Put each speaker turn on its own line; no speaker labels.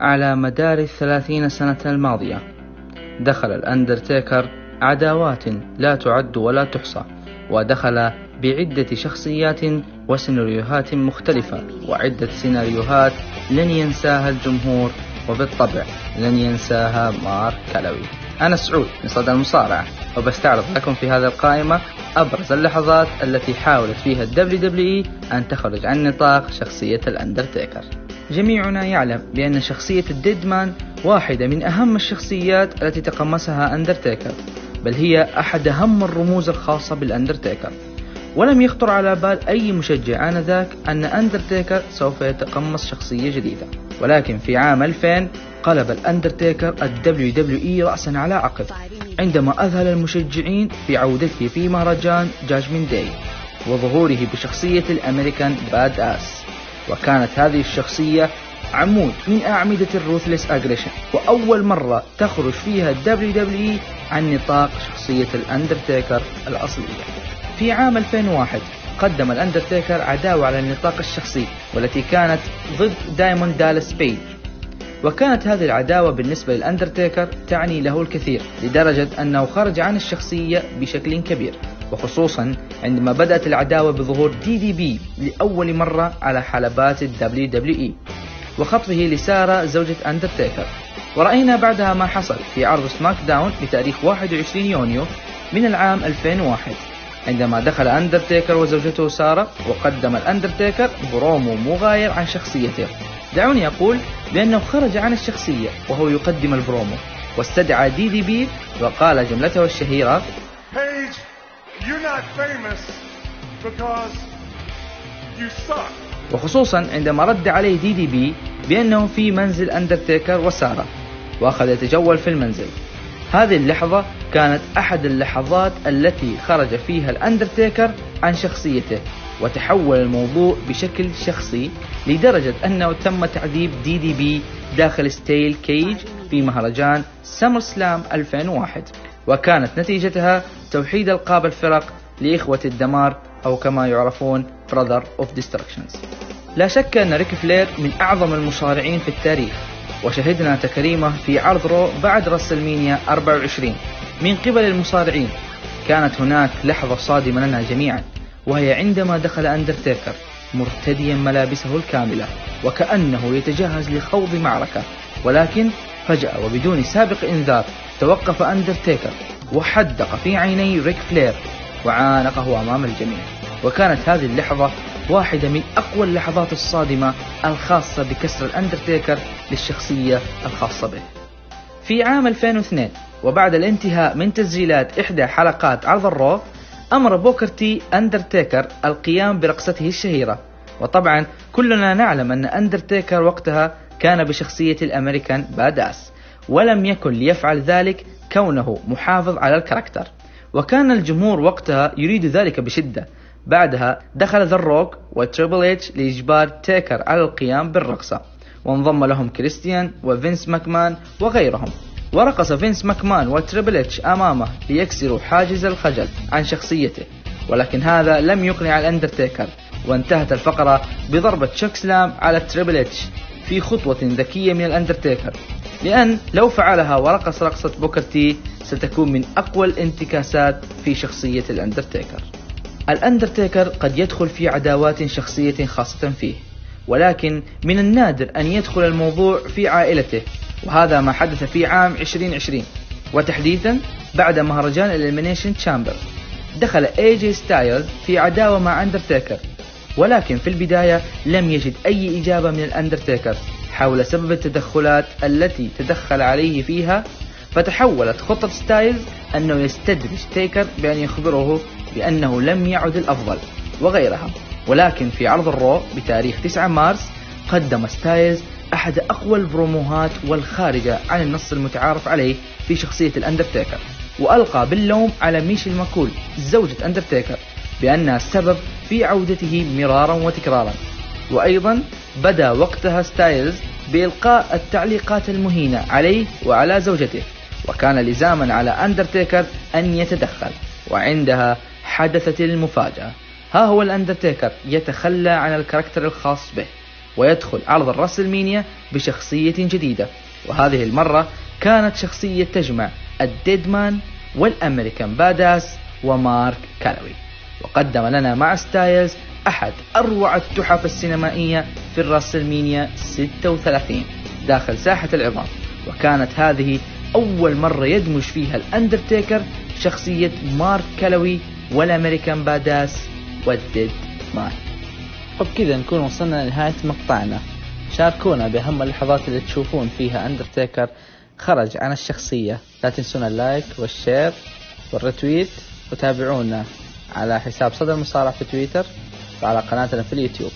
على مدار الثلاثين سنة الماضية. دخل الأندرتيكر عداوات لا تعد ولا تحصى ودخل بعدة شخصيات وسيناريوهات مختلفة وعدة سيناريوهات لن ينساها الجمهور وبالطبع لن ينساها مارك كالوي أنا سعود من صدى المصارعة وبستعرض لكم في هذه القائمة أبرز اللحظات التي حاولت فيها ال WWE أن تخرج عن نطاق شخصية الأندرتيكر. جميعنا يعلم بأن شخصية ال Deadman واحدة من أهم الشخصيات التي تقمصها أندرتيكر بل هي أحد أهم الرموز الخاصة بالأندرتيكر. ولم يخطر على بال أي مشجع آنذاك أن أندرتيكر سوف يتقمص شخصية جديدة. ولكن في عام 2000 قلب الأندرتيكر WWE رأسا على عقب عندما أذهل المشجعين في عودته في مهرجان Judgment Day وظهوره بشخصية ال American Badass. وكانت هذه الشخصية عمود من أعمدة ال Ruthless Aggression وأول مرة تخرج فيها ال WWE عن نطاق شخصية الأندرتيكر الأصلية. في عام 2001 قدم الأندرتيكر عداوة على النطاق الشخصي والتي كانت ضد دايموند دالاس بيج. وكانت هذه العداوة بالنسبة للأندرتيكر تعني له الكثير لدرجة أنه خرج عن الشخصية بشكل كبير وخصوصا عندما بدأت العداوة بظهور DDP لأول مرة على حلبات ال WWE وخطفه لسارة زوجة أندرتيكر ورأينا بعدها ما حصل في عرض SmackDown بتاريخ 21 يونيو من العام 2001 عندما دخل أندرتيكر وزوجته سارة وقدم الأندرتيكر برومو مغاير عن شخصيته. دعوني أقول بأنه خرج عن الشخصية وهو يقدم البرومو. واستدعى DDP وقال جملته الشهيرة
you're not famous because you suck.
وخصوصا عندما رد عليه DDP بأنه في منزل أندرتيكر وسارة وأخذ يتجول في المنزل هذه اللحظة كانت أحد اللحظات التي خرج فيها الأندرتيكر عن شخصيته وتحول الموضوع بشكل شخصي لدرجة أنه تم تعذيب DDP داخل steel cage في مهرجان SummerSlam 2001 وكانت نتيجتها توحيد ألقاب الفرق لإخوة الدمار أو كما يعرفون Brother of Destructions. لا شك أن ريك فلير من أعظم المصارعين في التاريخ وشهدنا تكريمه في عرض Raw بعد WrestleMania 24 من قبل المصارعين كانت هناك لحظة صادمة لنا جميعا وهي عندما دخل أندرتيكر مرتديا ملابسه الكاملة وكأنه يتجهز لخوض معركة ولكن فجأة وبدون سابق إنذار توقف أندرتيكر وحدق في عيني ريك فلير وعانقه أمام الجميع. وكانت هذه اللحظة واحدة من أقوى اللحظات الصادمة الخاصة بكسر الأندرتيكر للشخصية الخاصة به. في عام 2002 وبعد الانتهاء من تسجيلات إحدى حلقات عرض ال Raw أمر بوكر تي أندرتيكر القيام برقصته الشهيرة. وطبعا كلنا نعلم أن أندرتيكر وقتها كان بشخصية ال American Badass ولم يكن ليفعل ذلك كونه محافظ على ال character. وكان الجمهور وقتها يريد ذلك بشدة. بعدها دخل ذا روك وتريبل اتش لإجبار تيكر على القيام بالرقصة. وانضم لهم كريستيان وفينس ماكمان وغيرهم. ورقص فينس ماكمان وتريبل اتش أمامه ليكسروا حاجز الخجل عن شخصيته. ولكن هذا لم يقنع الأندرتيكر. وانتهت الفقرة بضربة chokeslam على تريبل اتش في خطوة ذكية من الأندرتيكر. لأن لو فعلها ورقص رقصة بوكر تي ستكون من أقوى الانتكاسات في شخصية الأندرتيكر. الأندرتيكر قد يدخل في عداوات شخصية خاصة فيه ولكن من النادر أن يدخل الموضوع في عائلته وهذا ما حدث في عام 2020 وتحديدا بعد مهرجان ال Elimination Chamber دخل اي جي ستايلز في عداوة مع أندرتيكر. ولكن في البداية لم يجد أي إجابة من الأندرتيكر. حول سبب التدخلات التي تدخل عليه فيها فتحولت خطة ستايلز أنه يستدرج تيكر بأن يخبره بأنه لم يعد الأفضل وغيرها. ولكن في عرض الرو بتاريخ 9 مارس قدم ستايلز أحد أقوى البروموهات والخارجة عن النص المتعارف عليه في شخصية الأندرتيكر. وألقى باللوم على ميشيل ماكول زوجة أندرتيكر بأنها السبب في عودته مرارا وتكرارا. وأيضا بدا وقتها ستايلز بإلقاء التعليقات المهينة عليه وعلى زوجته وكان لزاما على أندرتيكر أن يتدخل وعندها حدثت المفاجأة. ها هو الأندرتيكر يتخلى عن ال character الخاص به ويدخل عرض الرسلمينيا بشخصية جديدة. وهذه المرة كانت شخصية تجمع ال Deadman وال American Badass ومارك كالوي. وقدم لنا مع ستايلز أحد أروع التحف السينمائية في الراسلمينيا 36 داخل ساحة العظام. وكانت هذه أول مرة يدمج فيها الأندرتيكر شخصية مارك كالوي وال American Badass وال Deadman وبكذا نكون وصلنا لنهاية مقطعنا. شاركونا بأهم اللحظات اللي تشوفون فيها أندرتيكر. خرج عن الشخصية. لا تنسون ال like وال share وال retweet وتابعونا. على حساب صدى المصارع في تويتر وعلى قناتنا في اليوتيوب.